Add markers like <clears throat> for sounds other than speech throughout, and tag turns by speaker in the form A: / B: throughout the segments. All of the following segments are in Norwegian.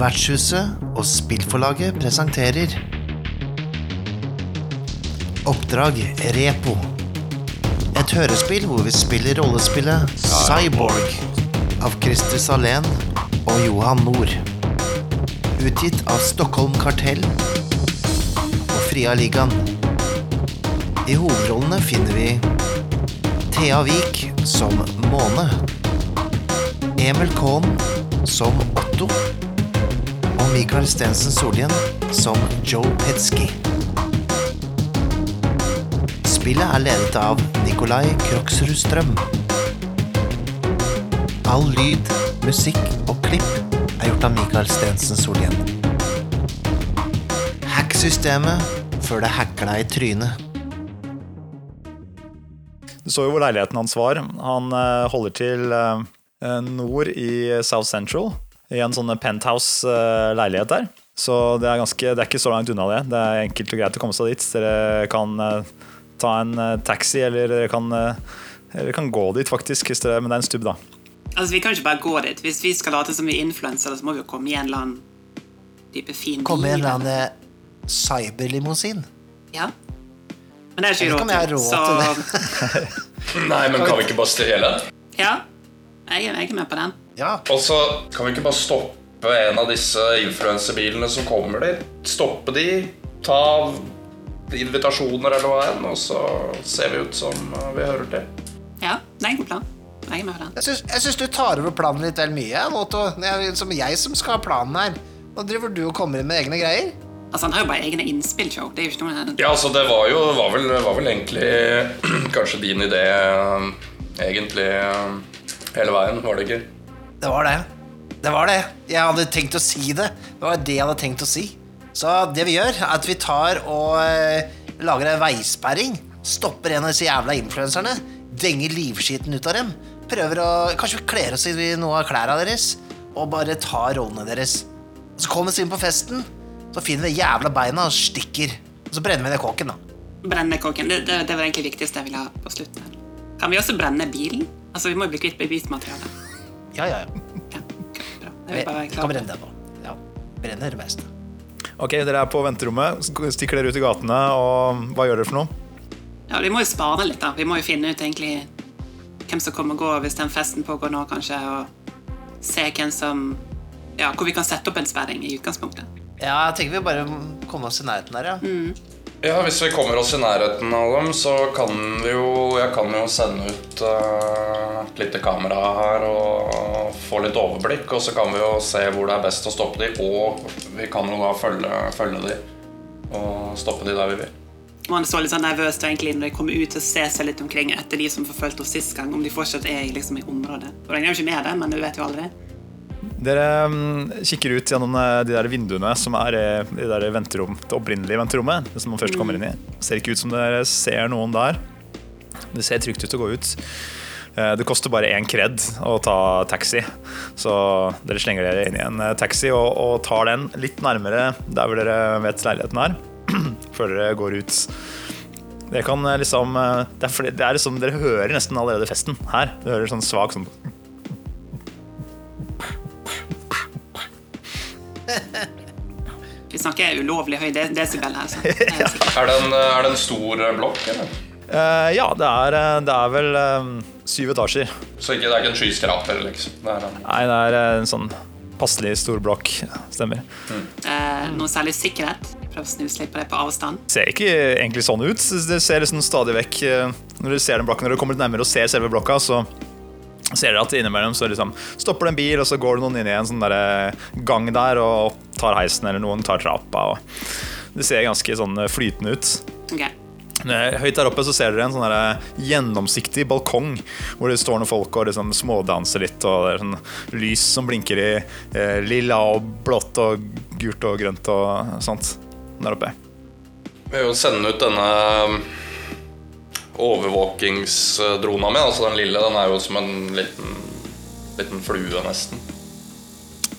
A: Vertshuset og spillforlaget presenterer Oppdrag Repo. Et hørespill hvor vi spiller rollespillet Cyborg av Christer Salén og Johan Nord. Utgitt av Stockholm Kartell og Fria Ligaen. I hovedrollene finner vi Thea Vik som Måne. Emil Kohn som Otto. Og Mikael Stensen Solhjell som Joe Petsky. Spillet er ledet av Nikolai Kroksrud Strøm. All lyd, musikk og klipp er gjort av Mikael Stensen Solhjell. Hack systemet før det hacker deg i trynet.
B: Du så jo hvor leiligheten hans var. Han eh, holder til eh, nord i South Central, i en sånn penthouse-leilighet der. Så det er, ganske, det er ikke så langt unna det. Det er enkelt og greit å komme seg dit. Dere kan eh, ta en eh, taxi, eller dere kan, eh, dere kan gå dit, faktisk. Hvis dere, men det er en stubb, da.
C: Altså, Vi kan ikke bare gå dit. Hvis vi skal late som vi er influensere, så må vi jo komme i en eller annen type fin
A: Komme i en eller annen cyberlimousin.
C: Ja. Men det er ikke råd til.
A: til <laughs>
D: Nei, men kan vi ikke bare stjele?
C: Ja, jeg er, jeg er med på den.
A: Ja,
D: Og så kan vi ikke bare stoppe en av disse influensebilene som kommer dit? Stoppe de, ta invitasjoner eller hva enn, og så ser vi ut som uh, vi hører til.
C: Ja, det er en god plan. Jeg
A: jeg syns, du tar over planen litt vel mye. Otto. Det er som jeg som skal ha planen her. Nå driver du og kommer inn med egne greier.
C: Altså, Han har jo bare egne innspillshow. Det er jo ikke noe
D: Ja, altså det var jo var vel, var vel egentlig <clears throat> kanskje din idé uh, egentlig uh, hele veien, var det ikke?
A: Det var det. Det var det. Jeg hadde tenkt å si det. Det var det jeg hadde tenkt å si. Så det vi gjør, er at vi tar og eh, lager en veisperring. Stopper en av disse jævla influenserne. Denger livskiten ut av dem. Prøver å Kanskje vi kler oss i noe av klærne deres. Og bare tar rollene deres. Så kommer vi inn på festen. Så finner vi jævla beina og stikker. Og så brenner vi ned kåken, da.
C: Brenne kåken. Det, det, det var egentlig det viktigste jeg ville ha på slutten. Kan vi også brenne bilen? Altså, Vi må jo bli kvitt bevismaterialet.
A: Ja, ja, ja. Vi kan brenne den nå. Ja. Brenner mest.
B: Ok, Dere er på venterommet. Stikker dere ut i gatene, og hva gjør dere for noe?
C: Ja, Vi må jo spare litt, da. Vi må jo finne ut egentlig hvem som kommer og går hvis den festen pågår nå, kanskje. Og se hvem som Ja, hvor vi kan sette opp en sperring i utgangspunktet.
A: Ja, jeg tenker vi bare komme oss i nærheten her, ja.
D: Ja, Hvis vi kommer oss i nærheten av dem, så kan vi jo Jeg kan jo sende ut uh, et lite kamera her og få litt overblikk. Og så kan vi jo se hvor det er best å stoppe de, og vi kan jo da følge, følge de og stoppe de der vi vil.
C: Man står litt sånn nervøs egentlig når de kommer ut og ser seg litt omkring etter de som forfulgte oss sist gang, om de fortsatt er liksom, i området. Og regner jo ikke med det, men du vet jo aldri.
B: Dere mm, kikker ut gjennom eh, de der vinduene som er eh, i det venterom, det opprinnelige venterommet. Det som man først kommer inn i. Ser ikke ut som dere ser noen der. Det ser trygt ut å gå ut. Eh, Det koster bare én kred å ta taxi, så dere slenger dere inn i en taxi og, og tar den litt nærmere der hvor dere vet leiligheten er, <clears throat> før dere går ut. Dere kan liksom det er, det er liksom, Dere hører nesten allerede festen her. Du hører sånn svak sånn
C: Vi snakker ulovlig høy de- desibel her. Så. ja. <laughs> er.
D: Det en, er det en stor eh, blokk, eller?
B: Uh, ja, det er, eh, det er vel eh, syv etasjer.
D: Så ikke, det er ikke en skyskraper, liksom? Det er um...
B: Nei, det er en sånn passelig stor blokk. Stemmer.
C: Eh, noe særlig sikkerhet. Prøv å snuse litt på det på avstand.
B: Ser ikke egentlig sånn ut. Det ser liksom stadig vekk Når du ser den blokken, når du kommer litt nærmere og ser selve blokka, så ser dere at innimellom så liksom stopper det en bil, og så går det noen inn i en sånn der gang der og tar heisen, eller noen tar trappa. Og det ser ganske sånn flytende ut.
C: Ok.
B: Eh, Høyt der oppe så ser dere en sånn gjennomsiktig balkong hvor det står noen folk og liksom smådanser litt, og det er sånn lys som blinker i eh, lilla og blått og gult og grønt og sånt der oppe.
D: Vi vil jo sende ut denne overvåkingsdrona mi. Altså den lille, den er jo som en liten, liten flue, nesten.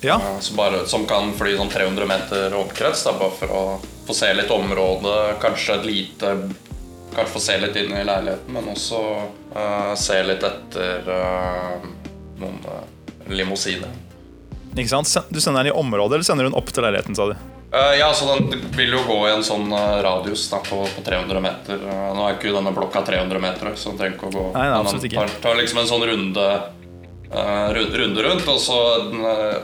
B: Ja,
D: Ja, Så bare, som kan fly sånn 300 meter omkrets, da, bare for å få se litt område. Kanskje et lite Kanskje få se litt inn i leiligheten, men også uh, se litt etter uh, noen uh, limousiner.
B: Ikke sant? Du sender den i området, eller sender du den opp til leiligheten? sa du?
D: Eh, ja, så den vil jo gå i en sånn eh, radius da, på, på 300 meter. Eh, nå er ikke denne blokka 300 meter, så den trenger ikke å gå
B: Nei, absolutt ikke.
D: Tar, tar liksom en sånn runde uh, Runde rundt, og så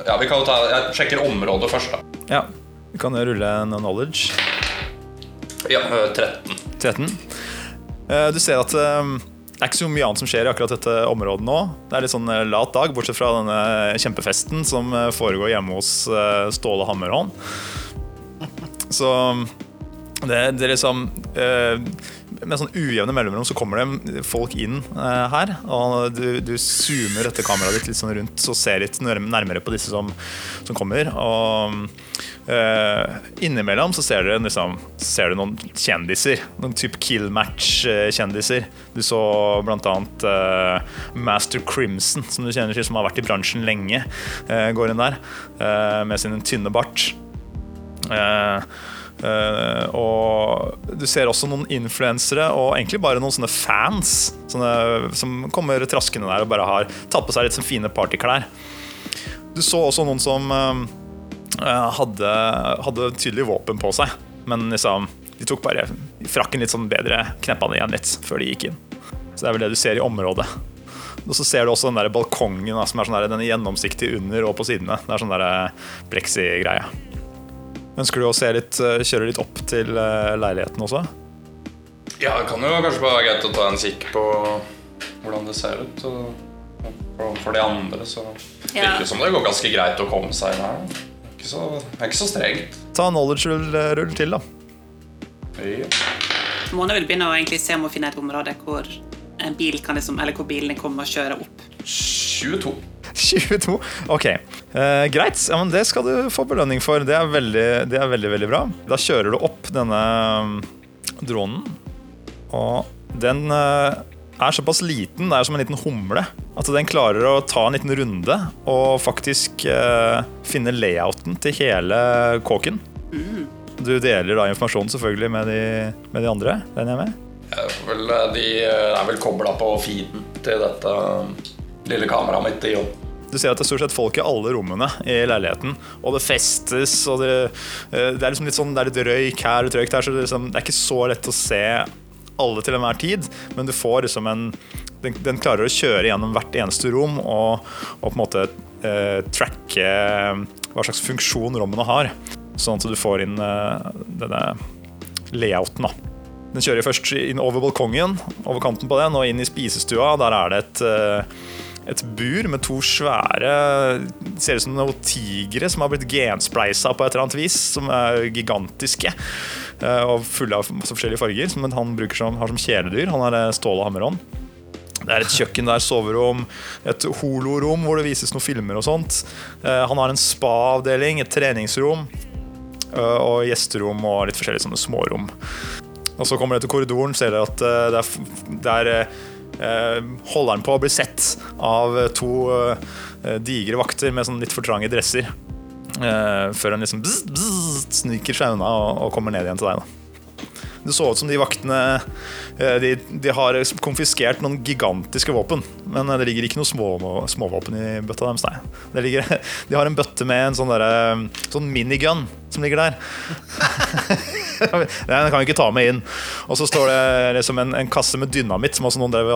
D: Ja, vi kan jo ta Jeg sjekker området først, da.
B: Ja. Vi kan rulle en knowledge.
D: Ja, eh, 13.
B: 13. Eh, Du ser at det er ikke så mye annet som skjer i akkurat dette området nå. Det er litt sånn lat dag, bortsett fra denne kjempefesten som foregår hjemme hos Ståle Hammerhånd. Så det, det er liksom eh, Med sånn ujevne mellomrom så kommer det folk inn eh, her. Og du, du zoomer dette kameraet ditt litt sånn rundt og ser litt nærmere på disse som, som kommer. Og eh, innimellom så ser du, liksom, ser du noen kjendiser. Noen type kill match-kjendiser. Du så blant annet eh, Master Crimson, som du kjenner til, som har vært i bransjen lenge. eh, går inn der eh, med sin tynne bart. Eh, og du ser også noen influensere og egentlig bare noen sånne fans sånne, som kommer traskende der og bare har tatt på seg litt sånn fine partyklær. Du så også noen som eh, hadde, hadde tydelig våpen på seg, men liksom de tok bare frakken litt sånn bedre, kneppa den igjen litt før de gikk inn. Så det er vel det du ser i området. Og så ser du også den der balkongen da, som er sånn der, den er gjennomsiktig under og på sidene. Det er sånn der plexigreie. Ønsker du å se litt, eh, kjøre litt opp til eh, leiligheten også?
D: Ja, det kan jo kanskje være greit å ta en kikk på hvordan det ser ut. og For, de andre så
C: Ja.
D: virker det som det går ganske greit å komme seg inn her. Det er ikke så, er ikke så strengt.
B: Ta en knowledge-rull eh, til, da.
D: Ja.
C: Mona vil begynne å egentlig se om hun finner et område hvor en bil kan liksom, eller hvor bilene kommer og kjører opp.
D: 22.
B: 22. Ok, eh, greit. Ja, men det skal du få belønning for. Det er veldig, det er veldig, veldig bra. Da kjører du opp denne mm, dronen, og den eh, er såpass liten, det er som en liten humle, at den klarer å ta en liten runde og faktisk eh, finne layouten til hele kåken. Du deler da informasjonen selvfølgelig med de, med de andre, regner jeg med?
D: Ja, vel, de er vel kobla på feeden til dette lille kameraet mitt. i jobb.
B: Du ser at det er stort sett folk i alle rommene i leiligheten. Og det festes, og det, eh, det er liksom litt sånn Det er litt røyk her og røyk der, så det, er liksom, det er ikke så lett å se alle til enhver tid, men du får liksom en den, den klarer å kjøre gjennom hvert eneste rom og, og på en måte eh, tracke hva slags funksjon rommene har. Sånn at du får inn eh, denne layouten. da den kjører først inn over balkongen, over kanten på den, og inn i spisestua. Der er det et, eh, et bur med to svære ser ut som noen tigre som har blitt genspleisa på et eller annet vis. Som er gigantiske eh, og fulle av masse forskjellige farger. Som han som, har som kjæledyr. Han er eh, Ståle Hammerhånd. Det er et kjøkken der, soverom, et holorom hvor det vises noen filmer og sånt. Eh, Han har en spa-avdeling, et treningsrom og gjesterom og litt forskjellige sånne smårom. Og så kommer det til korridoren, ser dere at det er, det eh, holder han på å bli sett av eh, to eh, digre vakter med sånn litt for trange dresser. Eh, før han liksom bzz, bzz, sniker seg unna og, og kommer ned igjen til deg. da. Det så ut som de vaktene eh, de, de har konfiskert noen gigantiske våpen. Men eh, det ligger ikke noen små, småvåpen i bøtta deres. Nei. Ligger, <laughs> de har en bøtte med en sånn, der, sånn minigun som ligger der. <laughs> Den kan vi ikke ta med inn. Og så står det liksom en, en kasse med dynamitt som også noen drev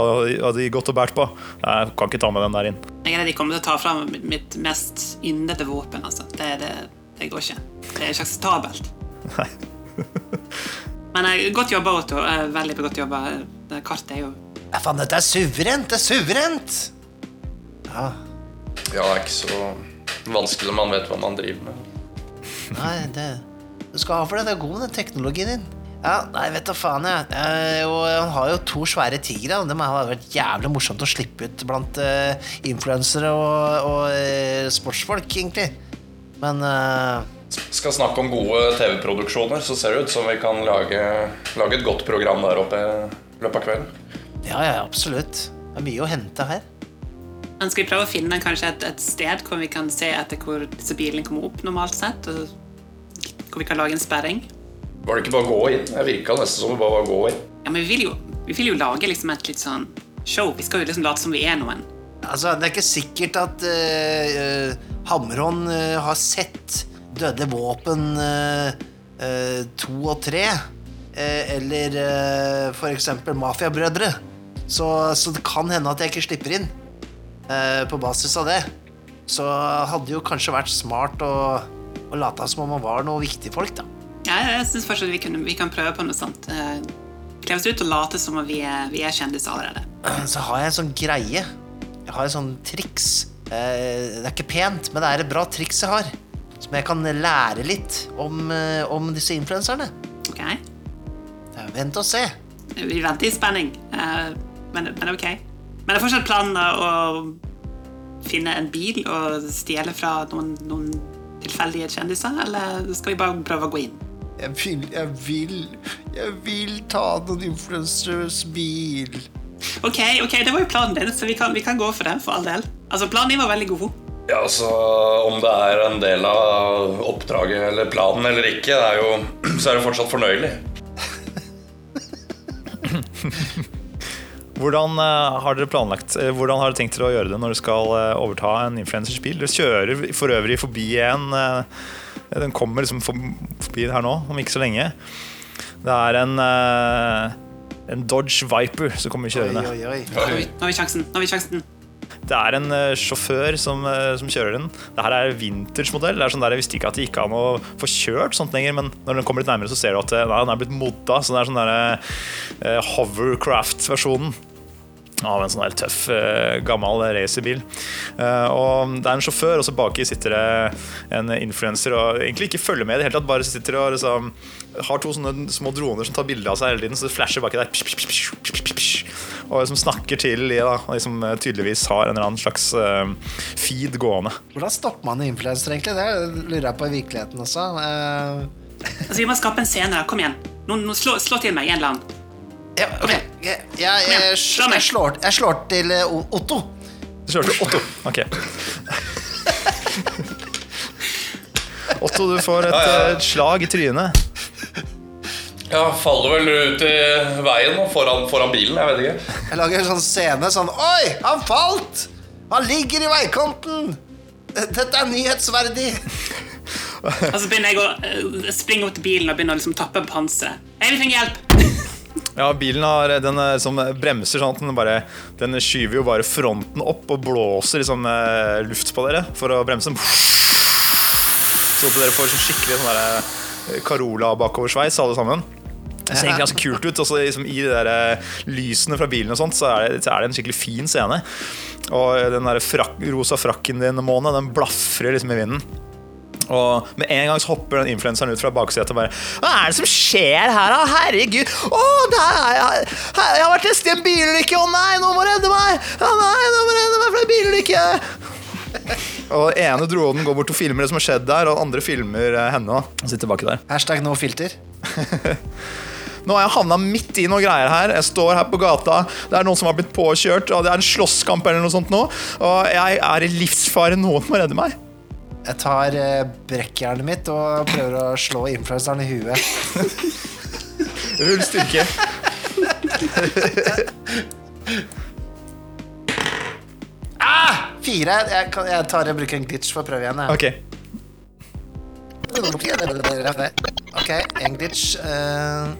B: hadde gått og båret på. Jeg kan ikke ta med den der inn.
C: Jeg er redd de kommer til å ta fram mitt mest yndede våpen. Altså. Det, det, det går ikke. Det er ikke akseptabelt. <laughs> Men eh, godt jobba, Otto. Eh, Veldig godt jobba. Kartet er jo
A: Ja, faen, dette er suverent! Det er suverent! Ja,
D: Ja, det er ikke så vanskelig når man vet hva man driver med.
A: nei, det Du skal ha for det. Det er god med den teknologien din. Ja, nei, vet da faen, jeg. Eh, og han har jo to svære tigre. Det må ha vært jævlig morsomt å slippe ut blant eh, influensere og, og eh, sportsfolk, egentlig. Men eh,
D: Skal snakke om gode TV-produksjoner, så ser det ut som vi kan lage, lage et godt program der oppe i løpet av kvelden.
A: ja, ja, absolutt. Det er mye å hente her.
C: Men skal vi prøve å finne kanskje et, et sted hvor vi kan se etter hvor disse bilene kommer opp normalt sett? Og hvor vi kan lage en sperring?
D: Var det ikke bare å gå inn? Jeg virka nesten som det bare var å gå inn.
C: Ja, men vi vil jo, vi vil jo lage liksom et litt sånn show. Vi skal jo liksom late som vi er noen.
A: Altså, det er ikke sikkert at uh, Hamron uh, har sett Døde våpen uh, uh, to og tre. eh, eller uh, for eksempel Mafiabrødre. Så, så det kan hende at jeg ikke slipper inn eh, på basis av det. Så hadde jo kanskje vært smart å, å late som om man var noe viktig folk, da.
C: Ja, jeg synes fortsatt vi, kunne, vi kan prøve på noe sånt. Eh, Kreves ut å late som om vi er, vi er kjendiser allerede. <clears throat>
A: Så har jeg en sånn greie. Jeg har et sånn triks. Eh, det er ikke pent, men det er et bra triks jeg har. Som jeg kan lære litt om, eh, om disse influenserne.
C: Ok?
A: Det er Vent og se.
C: Vi venter i spenning, men, men ok. Men det er fortsatt planen å finne en bil og stjele fra noen, noen tilfeldige kjendiser, eller skal vi bare prøve å gå inn?
A: Jeg vil, jeg vil, jeg vil ta noen influencers bil.
C: Ok, ok, det var jo planen din, så vi kan, vi kan gå for den for all del. Altså, planen din var veldig god.
D: Ja, altså Om det er en del av oppdraget eller planen eller ikke, det er jo, <clears throat> så er det fortsatt fornøyelig. <laughs>
B: Hvordan eh, har dere planlagt eh, Hvordan har dere tenkt dere å gjøre det når dere skal eh, overta en influensers bil? Dere kjører for øvrig forbi en Den kommer liksom forbi her nå, om ikke så lenge. Det er en, en Dodge Viper som kommer kjørende.
A: oi, oi.
C: Vi, nå har vi sjansen. Nå har vi sjansen.
B: Det er en sjåfør som, som kjører den. Det her er vintage-modell. Det er sånn der, Jeg visste ikke at det gikk an å få kjørt sånt lenger, men når den kommer litt nærmere, så ser du at nei, den er blitt modda. Så det er sånn der, eh, hovercraft-versjonen av en sånn tøff, eh, gammel racerbil. Eh, og det er en sjåfør, og så baki sitter det en influenser og egentlig ikke følger med i det hele tatt. Bare sitter og liksom har to sånne små droner som tar bilde av seg hele tiden, så det flasher baki der. Og liksom snakker til de da, og liksom eh, tydeligvis har en eller annen slags feed gående.
A: Hvordan stopper man en influenser, egentlig? Det lurer jeg på i virkeligheten også. Uh...
C: Altså, vi må skape en scene. Kom igjen. Nå, nå slå, slå til meg, en eller annen.
A: Ja, ok. Jeg, jeg, jeg, jeg, slår, jeg slår til eh, Otto.
B: Du slår til Otto. <laughs> Ok. Otto, du får et,
D: Ja, ja, ja.
B: eh, slag i trynet.
D: Ja, faller vel ut i veien foran, foran bilen. Jeg vet ikke.
A: Jeg lager en sånn scene sånn Oi, han falt! Han ligger i veikanten! Dette er nyhetsverdig.
C: Og så begynner jeg å eh, springe opp til bilen og begynner å liksom tappe panseret. Jeg vil trenge hjelp!
B: Ja, bilen har, den er som bremser sånn at den bare Den skyver jo bare fronten opp og blåser liksom eh, luft på dere for å bremse. Så at dere får sånn skikkelig sånn derre eh, Carola-bakoversveis alle sammen. Det ser egentlig ganske kult ut. Også liksom I de der eh, lysene fra bilen og sånt, så er, det, så er det en skikkelig fin scene. Og den der frak, rosa frakken din, Måne, den blafrer liksom i vinden. Og med en gang så hopper den influenseren ut fra baksetet og bare Hva er det som skjer her, da? Herregud! Å, der er jeg! Jeg har vært nesti en bilulykke! Å nei, nå må redde meg! Å nei, nå må redde meg fra en bilulykke! <laughs> Og den ene dronen går bort og filmer det som har skjedd der, og den andre filmer eh, henne. Han sitter baki der.
A: Hashtag no filter. <laughs>
B: Nå har jeg havna midt i noen greier her. Jeg står her på gata. Det er noen som har blitt påkjørt, og det er en slåsskamp eller noe sånt nå. Og jeg er i livsfare. Noen må redde meg.
A: Jeg tar eh, brekkjernet mitt og prøver å slå influenseren i huet. <laughs>
B: Rull styrke. <laughs>
A: Fire. Jeg, kan, jeg tar og bruker en glitch for å prøve igjen. Jeg.
B: Ok.
A: Ok, en glitch uh,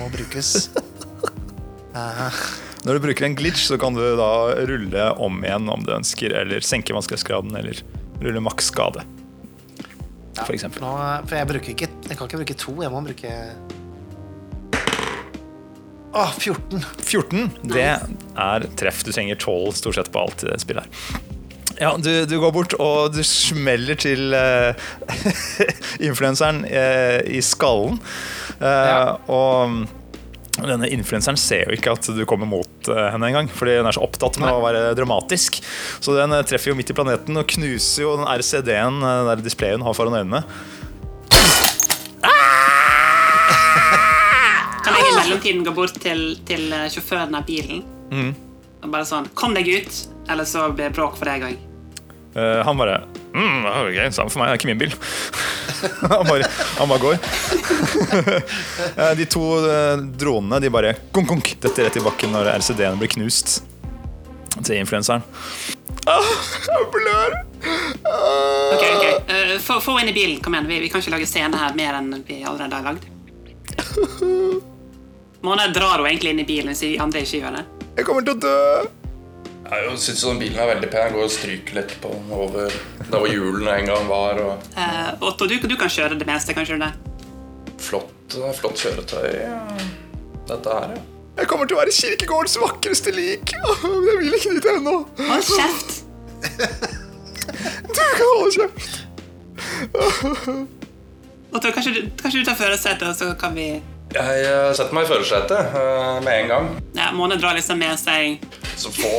A: må brukes. <laughs>
B: Når du bruker en glitch, så kan du da rulle om igjen om du ønsker, eller senke vanskelighetsgraden, eller rulle maks skade. For eksempel.
A: Nå, for jeg bruker ikke Jeg kan ikke bruke to, jeg må bruke Å, 14.
B: 14, det er treff. Du trenger 12 stort sett på alt i det spillet her. Ja, du, du går bort og du smeller til uh, <laughs> influenseren uh, i skallen. Uh,
A: Ja.
B: Og denne influenseren ser jo ikke at du kommer mot eh, henne engang, fordi hun er så opptatt med
A: Nei.
B: å være dramatisk. Så den eh, treffer jo midt i planeten og knuser jo den RCD-en, eh, den der displayet hun har foran øynene.
C: Kan jeg i mellomtiden gå bort til, til sjåføren av bilen og bare sånn Kom deg ut, eller så blir det bråk for deg òg.
B: Uh, han bare mm, ok, Samme for meg, det er ikke min bil. <laughs> han, bare, han bare går. <laughs> Eh, de to eh, dronene de bare kunk, kunk, detter rett i bakken når RCD-en blir knust. til influenseren. Ah, jeg blør! Ah.
C: Ok, ok. Eh, få, få inn i bilen. Kom igjen. Vi, vi kan ikke lage scene her mer enn vi allerede har lagd. <laughs> Måne drar hun egentlig inn i bilen siden de andre ikke gjør det.
B: Jeg kommer til å dø!
D: Jeg syns den bilen er veldig pen. Jeg går og stryker litt på den over der hvor hjulene en gang var. Og
C: Eh, Otto, du, du kan kjøre det meste, kan du det?
D: flott, flott kjøretøy. ja. Dette her, ja.
B: Jeg kommer til å være kirkegårdens vakreste lik. Jeg vil ikke dit ennå.
C: Hold kjeft!
B: Du kan holde kjeft.
C: Otto, kanskje du, kanskje du tar førersetet, og så kan vi
D: Jeg eh, setter meg i førersetet eh, med en gang.
C: ja, Måne drar liksom med seg
D: Så få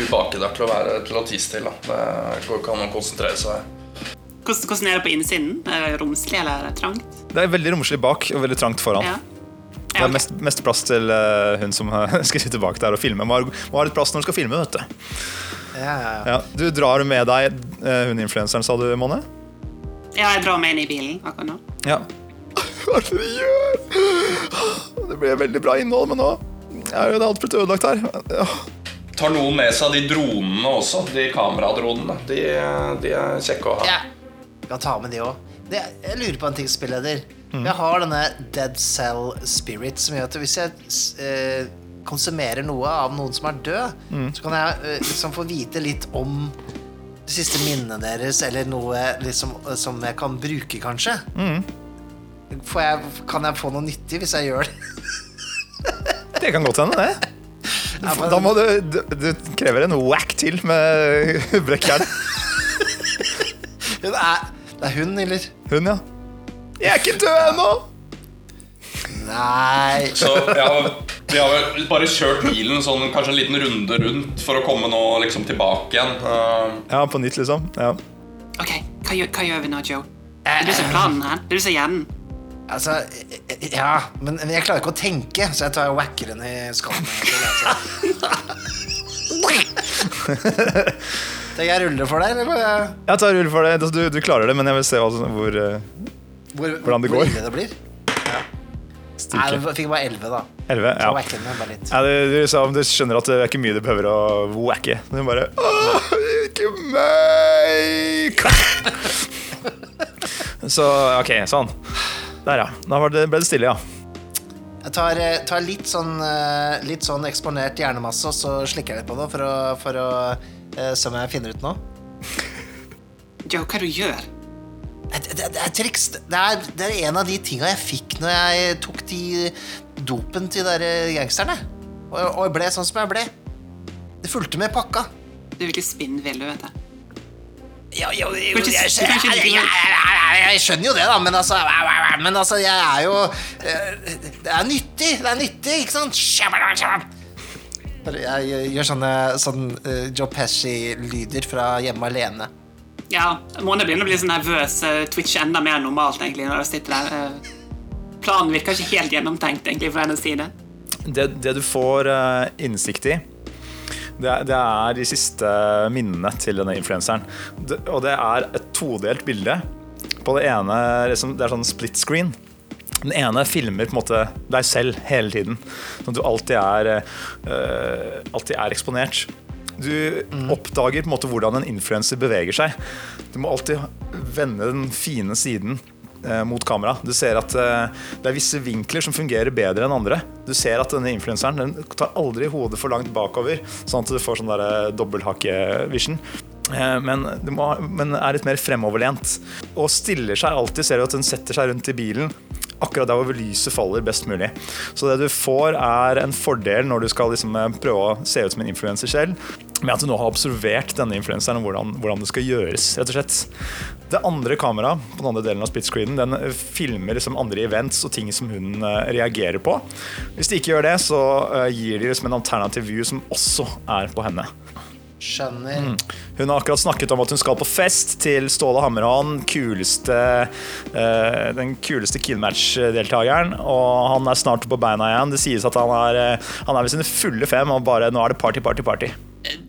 D: ubake der til å være til å tisse til. da. Det går ikke an å konsentrere seg.
C: Hvordan, er det på innsiden? Er det romslig eller er det trangt?
B: Det er veldig romslig bak og veldig trangt foran.
C: Ja.
B: Det er mest, mest plass til eh, hun som <laughs> skal sitte bak der og filme. Må ha, må ha litt plass når hun skal filme. vet du
A: Ja, ja, ja.
B: ja, Du drar med deg eh, hun influenseren, sa du, Monne?
C: ja, jeg drar med henne i bilen akkurat nå.
B: Ja. Hva er det dere gjør? Det ble veldig bra innhold, men nå er jo er alt blitt ødelagt her. Ja.
D: Tar noen med seg de dronene også? De kameradronene. De, de er kjekke å ha.
A: Ja. Vi kan ta med de òg. Jeg lurer på en ting, spilleder. Jeg har denne Dead Cell Spirit som gjør at hvis jeg eh, konsumerer noe av noen som er død, så kan jeg eh, liksom få vite litt om det siste minnet deres, eller noe liksom, som jeg kan bruke, kanskje. Får jeg, kan jeg få noe nyttig hvis jeg gjør det? <laughs>
B: Det kan godt hende, det. Da må du, du, du krever en whack til med brekkjern.
A: Det er, det er hun, eller?
B: Hun, ja. Jeg er ikke død ennå!
A: Nei
D: Så ja, vi har vel bare kjørt bilen sånn kanskje en liten runde rundt for å komme nå liksom tilbake igjen. Uh,
B: Ja, på nytt, liksom. Ja.
C: Ok, hva gjør, hva gjør vi nå, Joe? Det er du som er planen her. Det er du som er hjernen.
A: Altså, ja, men, jeg klarer ikke å tenke, så jeg tar og whacker henne i skallen. Tenker jeg ruller for deg, eller? Jeg
B: tar rull for deg. Du, du klarer det, men jeg vil se hvor eh,
A: Hvor,
B: Hvordan det
A: hvor
B: går.
A: ille det blir? Nei, du fikk bare 11, da.
B: 11.
A: Så
B: Ja.
A: henne bare litt.
B: Ja, du, du, du skjønner at det er ikke mye du behøver å wacke. Du bare Åh, ikke meg! <laughs> Så OK, sånn. Der, ja. Da ble det stille, ja.
A: Jeg tar, eh, tar litt, sånn, eh, litt sånn eksponert hjernemasse, og så slikker jeg litt på det for å, for å eh, se om jeg finner ut noe.
C: Joe, hva du gjør?
A: Det, det, det er triks. Det er, det er en av de tinga jeg fikk når jeg tok de dopen til de der gangsterne. Og, og ble sånn som jeg ble. Det fulgte med pakka.
C: Du er virkelig spinnvill, du vet
A: jeg, Jeg,
C: du
A: jeg, jeg, jeg, jeg skjønner jo det, da, men altså, men altså Jeg er jo eh, Det er nyttig. Det er nyttig, ikke sant? Jeg gjør sånne sånn, eh, Joe Pesci-lyder fra Hjemme alene.
C: Ja, Måne begynner å bli så nervøs. eh, Twitch enda mer normalt, egentlig, når du sitter der. Planen virker ikke helt gjennomtenkt, egentlig, fra hennes side.
B: Det, det du får innsikt i, det det er de siste minnene til denne influenseren. Det, og det er et todelt bilde. På det ene liksom, Det er sånn split screen. Den ene filmer på en måte deg selv hele tiden. Sånn at du alltid er, eh, alltid er eksponert. Du oppdager på en måte hvordan en influenser beveger seg. Du må alltid vende den fine siden mot kamera. Du ser at eh, det er visse vinkler som fungerer bedre enn andre. Du ser at denne influenseren den tar aldri hodet for langt bakover, sånn at du får sånn eh, dobbelthake-vision. Eh, Men, må, men er litt mer fremoverlent. Og stiller seg alltid, ser du at den setter seg rundt i bilen akkurat der hvor lyset faller best mulig. Så det du får, er en fordel når du skal liksom eh, prøve å se ut som en influenser selv, med at du nå har observert denne influenseren og hvordan, hvordan det skal gjøres. rett og slett. Det andre kameraet på den andre delen av den eh, filmer liksom andre events og ting som hun eh, reagerer på. Hvis de ikke gjør det, så eh, gir de liksom en alternativ view som også er på henne.
A: Skjønner.
B: Hun har akkurat snakket om at hun skal på fest til Ståle Hammerhånd, kuleste, uh, den kuleste killmatch-deltakeren. Og han er snart på beina igjen. Det sies at han er, uh, han er ved sine fulle fem, og bare nå er det party, party, party.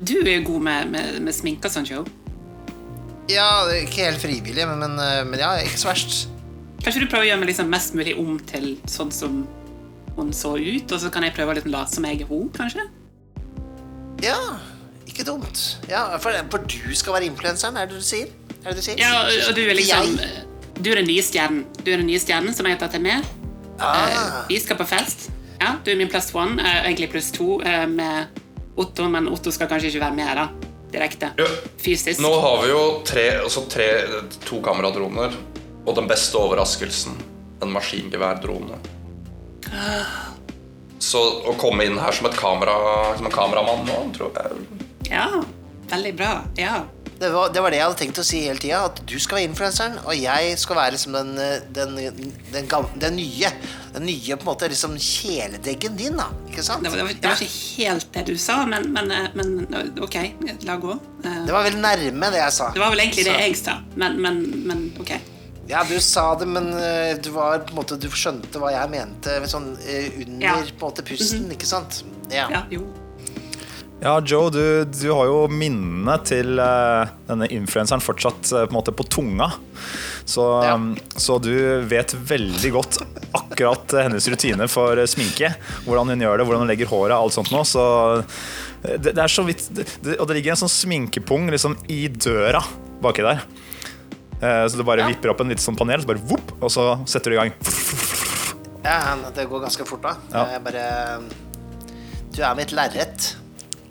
C: Du er jo god med, med, med sminke og sånn, Joe.
A: Ja, ikke helt frivillig, men, men, eh, men ja, ikke så verst.
C: Kanskje du prøver å gjøre meg liksom mest mulig om til sånn som hun så ut, og så kan jeg prøve å liksom late som jeg er hun, kanskje?
A: Ja, Ikke dumt. Ja, for, for du skal være influenseren, er det du sier? Er det du sier?
C: Ja, og, du er liksom
A: Jeg?
C: Du er den nye stjernen. Du er den nye stjernen som jeg har tatt deg med.
A: Ah,
C: Eh, Vi skal på fest. Ja, du er min pluss one, eh, egentlig pluss to med Otto, men Otto skal kanskje ikke være med da, direkte.
D: Ja.
C: Fysisk.
D: Nå har vi jo tre, altså tre, to kameradroner, og den beste overraskelsen en maskingeværdrone. Så å komme inn her som, et kamera, som en kameramann nå, tror jeg
C: Ja, veldig bra. Ja.
A: det, var, det var det jeg hadde tenkt å si hele tida. At du skal være influenseren, og jeg skal være liksom den, den, den, den nye. Den nye på en måte liksom kjæledeggen din, da. Ikke sant?
C: Det, var, det, var, det var ikke helt det du sa, men, men, eh, men OK, la gå. Eh,
A: Det var vel nærme det jeg sa.
C: Det var vel egentlig det jeg sa, men, men, men OK.
A: Ja, du sa det, men eh, du var måte Du skjønte hva jeg mente sånn eh, under
C: Ja.
A: på en måte pusten, ikke sant? Ja.
C: Ja, jo.
B: Ja, Joe, du, du har jo minnene til uh, denne influenseren fortsatt uh, på på tunga. Så,
A: Ja.
B: um, så du vet veldig godt akkurat uh, hennes rutine for eh, sminke. Hvordan hun gjør det, hvordan hun legger håret, alt sånt noe. Så det, det er så vidt det, det- Og det ligger en sånn sminkepung liksom i døra baki der. Så du bare
A: Ja.
B: vipper opp en litt sånn panel, så bare vopp, og så setter du i gang.
A: ja, det går ganske fort, da.
B: Ja.
A: Jeg bare Du er mitt lerret.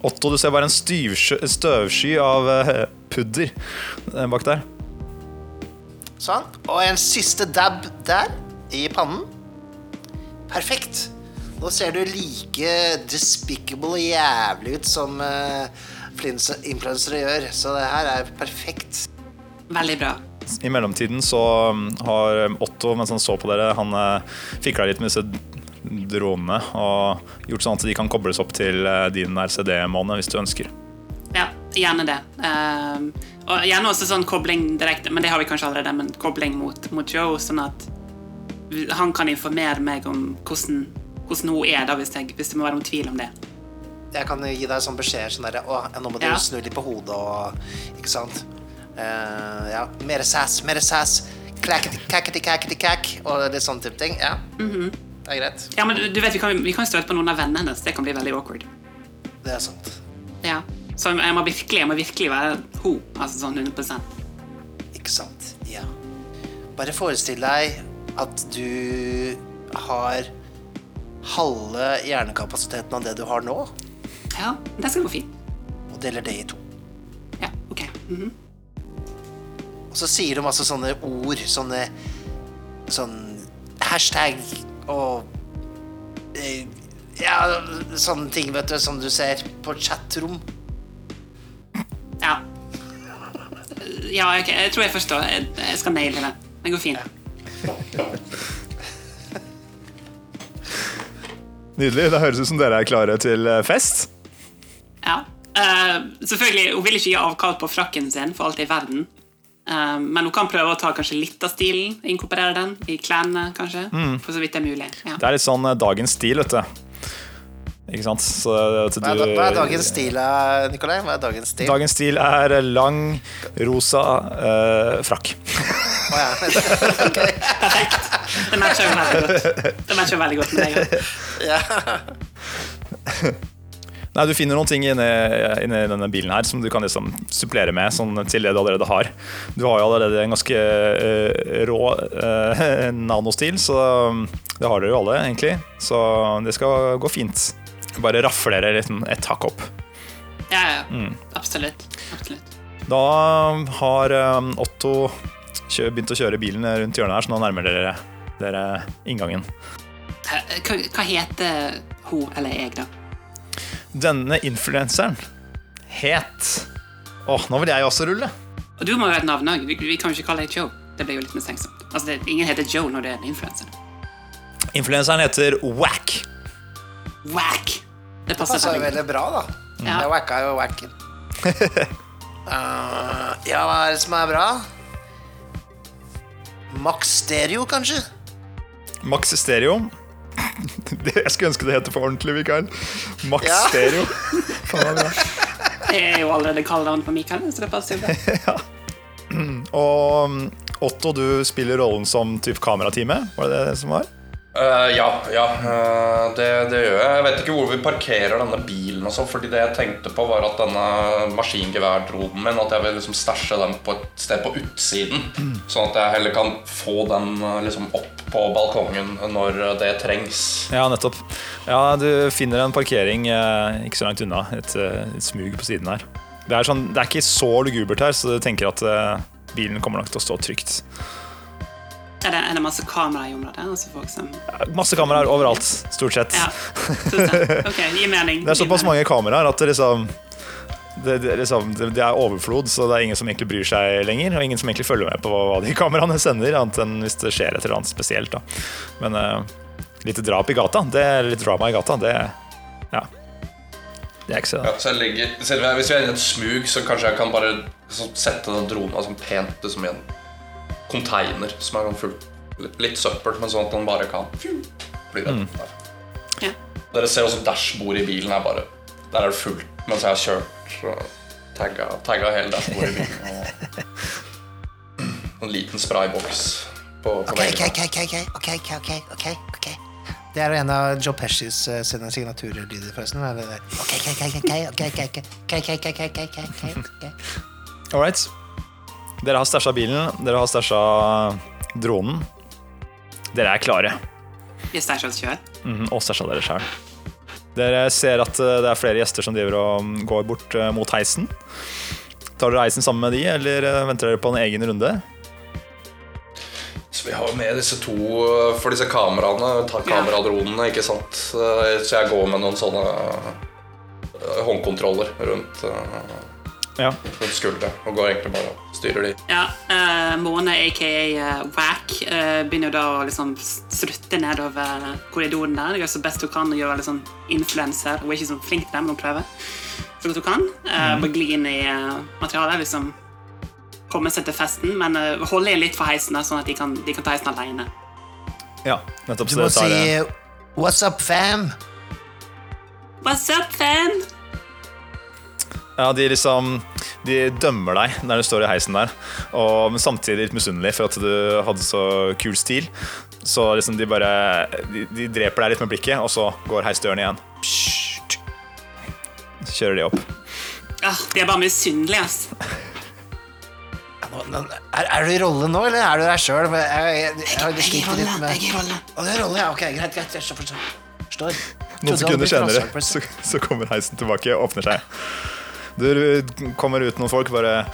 B: Otto, du ser bare en støvsky av eh, pudder eh, bak der.
A: Sånn. Og en siste dab der, i pannen. Perfekt. Nå ser du like despicable og jævlig ut som uh, influensere gjør. Så det her er perfekt.
C: Veldig bra.
B: I mellomtiden så um, har Otto, mens han så på dere, han uh, fikla litt med disse dronene og gjort sånn at de kan kobles opp til uh, din RCD-måne hvis du ønsker.
C: Ja, gjerne det. Ehm, og gjerne også sånn kobling direkte, men det har vi kanskje allerede, men kobling mot, mot Joe, sånn at han kan informere meg om hvordan, hvordan hun er, da, hvis, jeg, hvis det må være noen tvil om det.
A: Jeg kan gi deg sånn beskjed sånn derre Å, nå må du
C: Ja.
A: snu litt på hodet og Ikke sant? Uh, ja. Mere sass, mere sass. Cack. Og litt sånn type ting. Ja.
C: Mhm.
A: Det er greit.
C: Ja, men du, du vet, Vi kan, vi kan støte på noen av vennene hennes. Det kan bli veldig awkward.
A: Det er sant.
C: Ja. Så jeg må virkelig, jeg må virkelig være ho. Altså sånn 100
A: Ikke sant? Ja. Bare forestill deg at du har halve hjernekapasiteten av det du har nå,
C: Ja, det skal gå fint.
A: og deler det i to.
C: Ja, ok. Mhm.
A: Og så sier du masse sånne ord, sånne Sånn hashtag og eh, Ja, sånne ting, vet du, som du ser på chatrom.
C: Ja. Ja, ok, jeg tror jeg forstår. Jeg, jeg skal naile det. Det går fint. <laughs>
B: Nydelig. Det høres ut som dere er klare til eh, fest.
C: Ja. Uh, selvfølgelig, Hun vil ikke gi avkall på frakken sin for alt i verden. Eh, men hun kan prøve å ta kanskje litt av stilen, inkorporere den i klærne, kanskje. For så vidt det er mulig. Ja.
B: Det er litt sånn eh, dagens stil, vet du. Ikke sant? Så du,
A: Hva er, hva er dagens stil, eh, Nikolai? Hva er dagens stil?
B: Dagens stil er lang, rosa eh, frakk.
A: Å, ja. <laughs> <laughs> Ok.
C: Perfekt. Det matcher jo veldig godt. Det matcher veldig godt med deg. ja. <laughs>
B: Nei, Du finner noen ting inni, inni denne bilen her som du kan liksom supplere med sånn, til det du allerede har. Du har jo allerede en ganske uh, rå uh, <laughs> nanostil, så um, det har dere jo alle, egentlig. Så det skal gå fint. Bare rafle dere liksom et hakk opp.
C: Ja, ja. Absolutt. Absolutt.
B: Da har um, Otto begynt å kjøre bilen rundt hjørnet her, så nå nærmer dere dere inngangen.
C: Hva, hva heter hun eller jeg, da?
B: Denne influenseren het Åh, nå vil jeg også rulle.
C: Og du må jo ha et navn òg. Vi, vi kan jo ikke kalle deg Joe. Det blir jo litt mistenksomt. Altså, det, ingen heter Joe når det er en influenser.
B: Influenseren heter Wack.
C: Whack! Det passer
A: Passer
C: veldig
A: veldig bra, da.
C: Ja.
A: Jeg wacka jo wacken. uh, <laughs> ja, hva er det som er bra? Max Stereo, kanskje?
B: Max Stereo. <laughs> Det, jeg skulle ønske det heter for ordentlig, Mikael. Max
A: Ja.
B: Stereo. <laughs> Faen, det er
C: er jo allerede kallenavn på Mikael, så det passer jo bra.
B: Og um, Otto, du spiller rollen som typ kamerateamet, Var det det som var?
D: Eh, ja, ja uh, det, det gjør jeg. Jeg vet ikke hvor vi parkerer denne bilen. og sånn, fordi det jeg tenkte på var at denne maskingeværdronen min At jeg vil liksom stæsje den på et sted på utsiden. Sånn at jeg heller kan få den eh, liksom opp på balkongen når det trengs.
B: Ja, nettopp. Ja, du finner en parkering eh, ikke så langt unna. Et, et smug på siden her. Det er, sånn, det er ikke så lugubert her, så du tenker at eh, bilen kommer nok til å stå trygt.
C: Er det, er det masse kameraer i området? Altså folk som
B: Masse kameraer overalt, stort sett.
C: Ja. stort sett. Ok, gir mening. <laughs>
B: Det er såpass mange kameraer at det liksom det, det, liksom, det, det er overflod, så det er ingen som egentlig bryr seg lenger. Og ingen som egentlig følger med på hva de <laughs> kameraene sender, annet enn hvis det skjer et eller annet spesielt. Da. Men uh, litt drap i gata, det er litt drama i gata, det Ja. Det er ikke så
D: Ja, så jeg- hvis vi er inne i et smug, så kanskje jeg kan bare så sette den dronen sånn pent liksom, igjen en Konteiner som er sånn full. Litt søppel, men sånn at den bare kan bli redd. Mm.
C: Ja.
D: Dere ser også dashbordet i bilen er bare Der er det fullt, mens jeg har kjørt og tagga hele dashbordet i bilen. Og en liten sprayboks på, på
A: okay, okay, okay, okay, okay, okay, okay. Det er en av Joe Pescis uh, sine signaturlyder, forresten.
B: All right. Dere har stæsja bilen, dere har stæsja dronen. Dere er klare.
C: Vi stæsja oss sjøl.
B: Mhm, og stæsja dere sjøl. Dere ser at eh, det er flere gjester som driver og mm, går bort eh, mot heisen. Tar dere heisen sammen med de, eller eh, venter dere på en egen runde?
D: Så vi har med disse to for disse kameraene, ta kameradronene, ikke sant. Så jeg går med noen sånne håndkontroller rundt, rundt skulderet og går egentlig bare og styrer de.
C: Ja, uh, Måne, aka uh, Wack, uh, begynner da å liksom strutte nedover korridoren der. Gjør så best hun kan og gjøre litt sånn influenser. Hun er ikke så flink til det, men hun prøver så godt hun kan. Uh, Bare gli inn i uh, materialet. liksom Komme seg til festen, men uh, holde litt for heisen, da, sånn at de kan, de kan ta heisen alene.
B: ja nettopp.
A: Du
B: Så
A: må
B: dere tar
A: si
B: uh,
A: What's up, fam?
C: What's up, fam?
B: Ja, de liksom De dømmer deg når du står i heisen der, og, men samtidig litt misunnelig for at du hadde så kul stil. Så liksom de bare de, de dreper deg litt med blikket, og så går heisdøren igjen. Så kjører de opp.
C: Ah, de er bare misunnelige, ass.
A: Nå- nå- Er, er du i rolle nå, eller er du deg sjøl? Jeg, jeg, jeg, jeg, har
C: Jeg er i rolle,
A: med
C: jeg er i rolle.
A: Å, du er rolle, ja. Ok, greit, greit. Jeg forstår.
B: Noen sekunder
A: det
B: senere så, så kommer heisen tilbake og åpner seg. Det kommer ut noen folk bare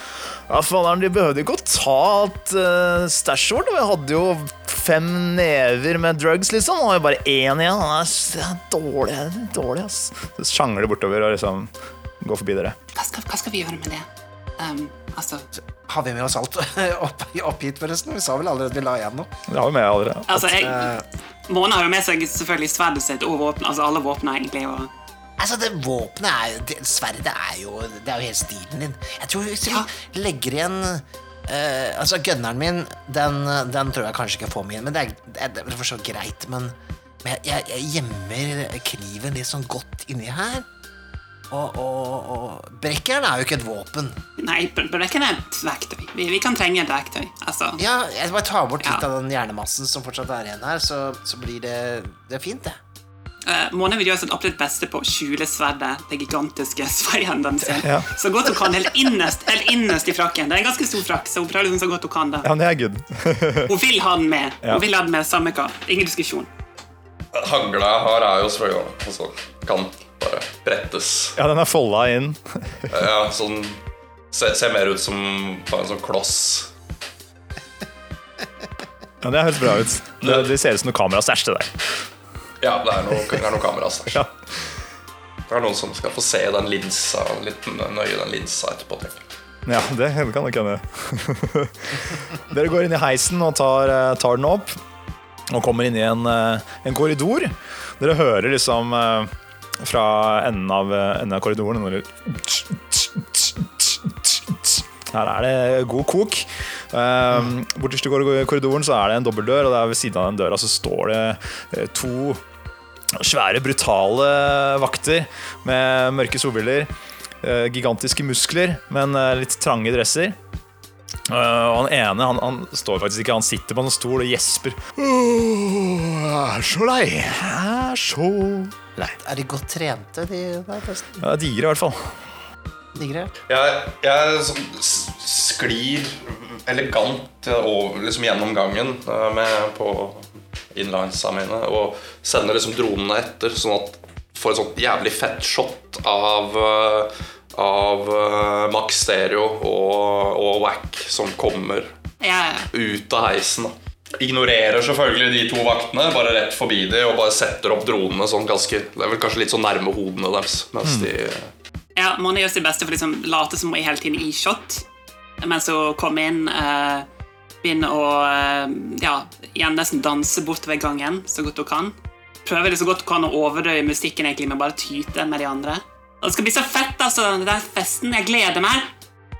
B: Ja, faderen, de behøvde ikke å ta alt uh, stæsjet vårt. Vi hadde jo fem never med drugs, liksom. Og bare én igjen. Det er dårlig, dårlig, ass. Så sjangler bortover og liksom går forbi dere.
C: Hva skal, hva skal vi gjøre med det? Um, altså,
A: Har vi med oss alt <laughs> opp, opp hit, forresten? Vi sa vel allerede vi la igjen noe.
B: Det har vi med allerede.
C: altså jeg,
A: Mona
C: Måne har jo med seg selvfølgelig sverdet sitt og våpen, altså alle våpnene egentlig. Og,
A: Altså, det våpenet er jo det, Sverdet er jo Det er jo helt stilen din. Jeg tror hvis vi legger igjen uh, Altså, gunneren min, den, den tror jeg kanskje ikke får meg igjen. Men det er, det er, det er så greit. Men, men jeg, jeg, gjemmer kniven litt sånn godt inni her. Og, og, og brekkjern er jo ikke et våpen.
C: nei, brekken er et verktøy. Vi, vi kan trenge et verktøy. Altså,
A: Ja, jeg bare tar bort litt
C: Ja.
A: av den hjernemassen som fortsatt er igjen her, så, så blir det Det er fint, det.
C: Uh, Måne vil gjøre sitt absolutt beste på å skjule sverdet, det gigantiske <laughs> sverdhendene sin.
B: Ja.
C: Så godt hun kan, helt innerst, helt innerst i frakken. Det er en ganske stor frakk, så hun prøver liksom så godt hun kan. da.
B: Ja, er good. <laughs>
C: Hun vil ha den med. Hun vil ha den med samme hva. Ingen diskusjon.
D: Hagla jeg har, er jo selvfølgelig altså, kan bare brettes.
B: Ja, den er folda inn.
D: Ja, sånn Ser, ser mer ut som bare en sånn kloss.
B: Ja, Det høres bra ut. Det, det ser ut som noe kamerastæsj, det der.
D: Ja, det er noe, det er noe kamera. altså. <laughs>
B: Ja.
D: Det er noen som skal få se den linsa litt nøye den linsa etterpå. tenker.
B: Ja, det kan nok hende. <laughs> Dere går inn i heisen og tar, eh, tar den opp. Og kommer inn i en, eh, en korridor. Dere hører liksom eh, fra enden av, enden av korridoren Her er det god kok. Borterst i korridoren så er det en dobbeltdør, og der ved siden av den døra så står det to svære, brutale vakter med mørke solbriller. eh, Gigantiske muskler, men eh, litt trange dresser. Eh, og han ene han, han står faktisk ikke, han sitter på en stol og gjesper. Åh, jeg er så lei. Jeg er så lei.
A: Er de godt trente, de der?
B: Ja, digre i hvert fall.
A: Digre?
D: Jeg, jeg sånn sklir elegant over, liksom gjennom gangen med på inlinesa mine og sender liksom dronene etter, sånn at får et sånt jævlig fett shot av eh, av eh, Max Stereo og, og Wack som kommer
C: Ja,
D: ut av heisen. da. Ignorerer selvfølgelig de to vaktene, bare rett forbi de og bare setter opp dronene sånn ganske Det er vel kanskje litt sånn nærme hodene deres. Mens de
C: ja Mona gjør sitt beste for å liksom late som hun er hele tiden i shot, mens så kommer inn, eh, begynner å eh, ja, igjen nesten danse bortover gangen så godt hun kan. Prøver det så godt hun kan å overdøye musikken egentlig med bare tyte med de andre. Og det skal bli så fett, altså, den festen. Jeg gleder meg.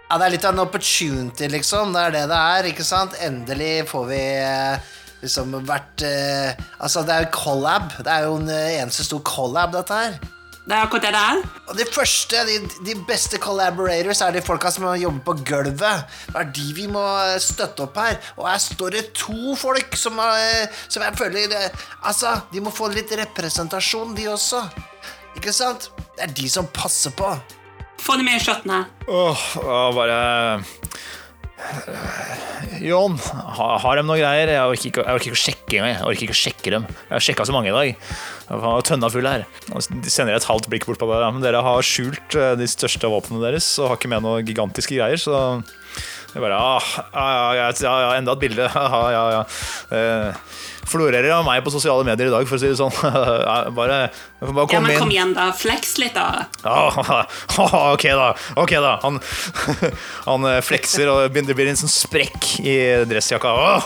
A: Ja, det er litt av en opportunity, liksom. Det er det det er, ikke sant? Endelig får vi eh, liksom vært eh, Altså, det er jo collab. Det er jo en eh, eneste stor collab, dette her.
C: Det er akkurat det det er.
A: Og de første, de, de beste collaborators er de folka som jobber på gulvet. Det er de vi må støtte opp her. Og her står det to folk som, er, som jeg føler det, Altså, de må få litt representasjon, de også. Ikke sant? Det er de som passer på.
C: Få dem med i shoten her.
B: Åh, oh, bare Jon, ha- har de noen greier? Jeg orker ikke, jeg orker ikke å sjekke engang. Jeg orker ikke å sjekke dem. Jeg har sjekka så mange i dag. Jeg tønna full her. De sender et halvt blikk bort på dere. Men dere har skjult eh, de største våpnene deres og har ikke med noen gigantiske greier, så jeg bare ah, ja, ja, ja, enda et bilde. <laughs> Ja, ja, ja. Eh, florerer av meg på sosiale medier i dag, for å si det sånn. <laughs> Bare, bare
C: Ja, men kom igjen, da. Flex litt, da.
B: Ja, <laughs> ok da, ok da Han, han eh, flekser og det blir en sånn sprekk i dressjakka Åh,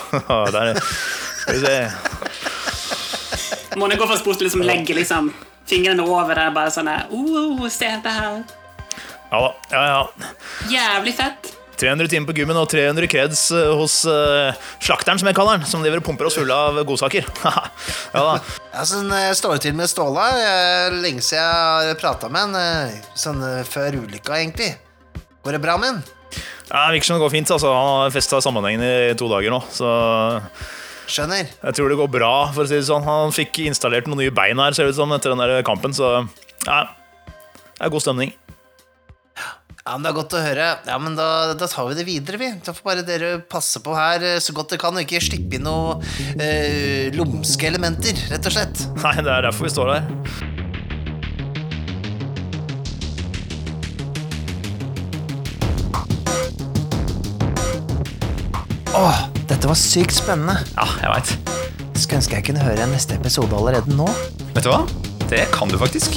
B: der, Skal vi se
C: Mona går for bort og liksom legge liksom, fingrene over der, Bare sånn oh, Se det her.
B: Ja da, ja ja
C: Jævlig fett.
B: 300 timer på gymmen og 300 kreds eh, hos uh, slakteren som jeg kaller den Som driver og pumper oss fulle av godsaker <laughs> Ja da
A: Ja, sånn står det til med Ståla. Eh, Lenge siden jeg har prata med han. Sånn før ulykka, egentlig. Går det bra med han?
B: ja, Det virker som det går fint altså. Han har festet sammenhengen i to dager nå Så
A: Skjønner.
B: jeg tror det går bra for å si det sånn Han fikk installert noen nye bein her ser det ut som etter den der kampen Så ja, det er god stemning
A: Ja, men Det er godt å høre. Ja, men Da, da tar vi det videre, vi. Da får bare dere passe på her eh, så godt dere kan, og ikke slippe inn noen eh, lumske elementer, rett og slett.
B: Nei, det er derfor vi står her
A: Åh, dette var sykt spennende.
B: Ja, jeg vet
A: Skulle ønske jeg kunne høre neste episode allerede nå.
E: Vet du hva? Det kan du faktisk.